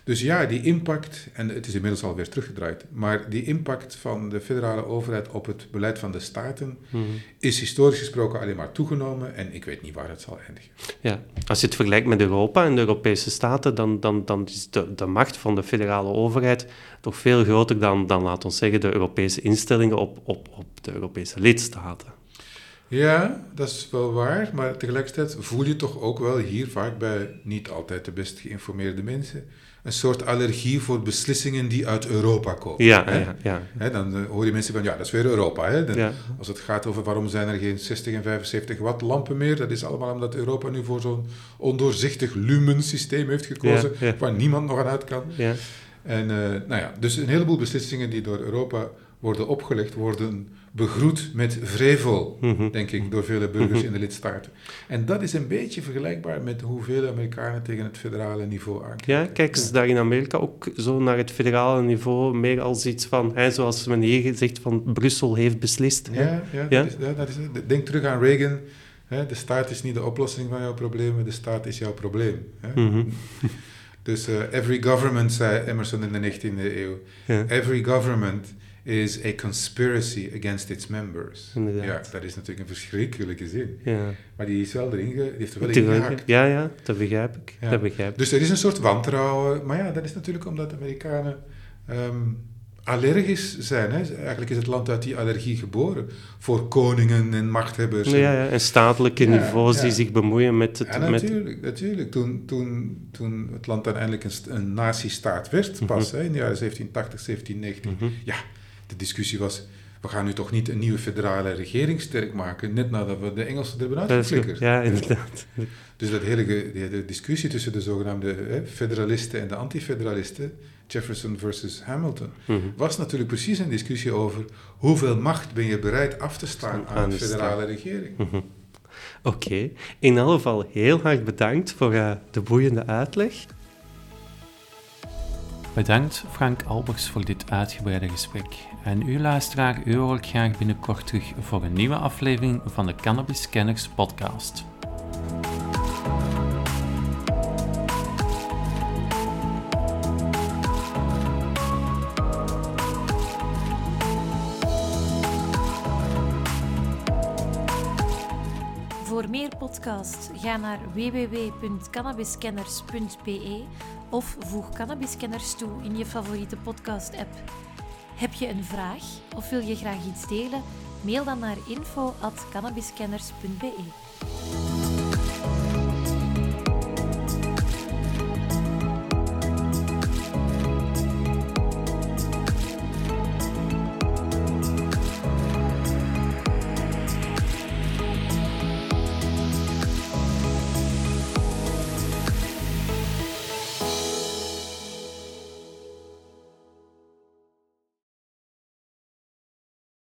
dus ja, die impact, en het is inmiddels alweer teruggedraaid, maar die impact van de federale overheid op het beleid van de staten mhm. is historisch gesproken alleen maar toegenomen en ik weet niet waar het zal eindigen. Ja, als je het vergelijkt met Europa en de Europese staten, dan, dan, dan is de, de macht van de federale overheid toch veel groter dan, dan laten we zeggen, de Europese instellingen op, op, op de Europese lidstaten. Ja, dat is wel waar, maar tegelijkertijd voel je toch ook wel hier vaak bij niet altijd de best geïnformeerde mensen een soort allergie voor beslissingen die uit Europa komen. Ja, hè? ja, ja. Hè, dan uh, hoor je mensen van, ja, dat is weer Europa. Hè? Dan, Als het gaat over waarom zijn er geen 60 en 75 watt lampen meer, dat is allemaal omdat Europa nu voor zo'n ondoorzichtig lumensysteem heeft gekozen, waar niemand nog aan uit kan. En uh, nou ja, dus een heleboel beslissingen die door Europa worden opgelegd, worden begroet met vrevel, mhm. denk ik, door vele burgers mhm. in de lidstaten. En dat is een beetje vergelijkbaar met hoe vele Amerikanen tegen het federale niveau aankijken. Ja, kijken ze daar in Amerika ook zo naar het federale niveau, meer als iets van, hè, zoals men hier gezegd, van Brussel heeft beslist. Ja, ja, ja? Dat is, dat is, denk terug aan Reagan. Hè, de staat is niet de oplossing van jouw problemen, de staat is jouw probleem. Hè? Mhm. Dus uh, every government, zei Emerson in de 19e eeuw, every government is a conspiracy against its members. Ja, dat is natuurlijk een verschrikkelijke zin. Ja. Maar die is wel erin, die heeft er wel in. Ja, ja, dat begrijp ik. Dat begrijp ik. Dus er is een soort wantrouwen. Maar ja, dat is natuurlijk omdat de Amerikanen um, allergisch zijn. Hè. Eigenlijk is het land uit die allergie geboren. Voor koningen en machthebbers. Ja, ja en statelijke niveaus die zich bemoeien met het... Ja, natuurlijk. natuurlijk. Toen, toen, toen het land uiteindelijk een, een nazistaat werd, pas mhm. hè, in de jaren 1780, 1790. Mm Ja, de discussie was, we gaan nu toch niet een nieuwe federale regering sterk maken, net nadat we de Engelsen er hebben uitgeflikkerd. Ja, inderdaad. Dus dat hele de discussie tussen de zogenaamde hè, federalisten en de antifederalisten, Jefferson versus Hamilton, mhm. was natuurlijk precies een discussie over hoeveel macht ben je bereid af te staan aan, een federale regering. Mhm. Oké, in elk geval heel hartelijk bedankt voor uh, de boeiende uitleg. Bedankt Frank Albers voor dit uitgebreide gesprek. En u luisteraar, u hoor ik graag binnenkort terug voor een nieuwe aflevering van de Cannabis Scanners podcast. Voor meer podcasts ga naar www.cannabiscanners.be of voeg Cannabiscanners toe in je favoriete podcast-app. Heb je een vraag of wil je graag iets delen? Mail dan naar info.cannabiscanners.be.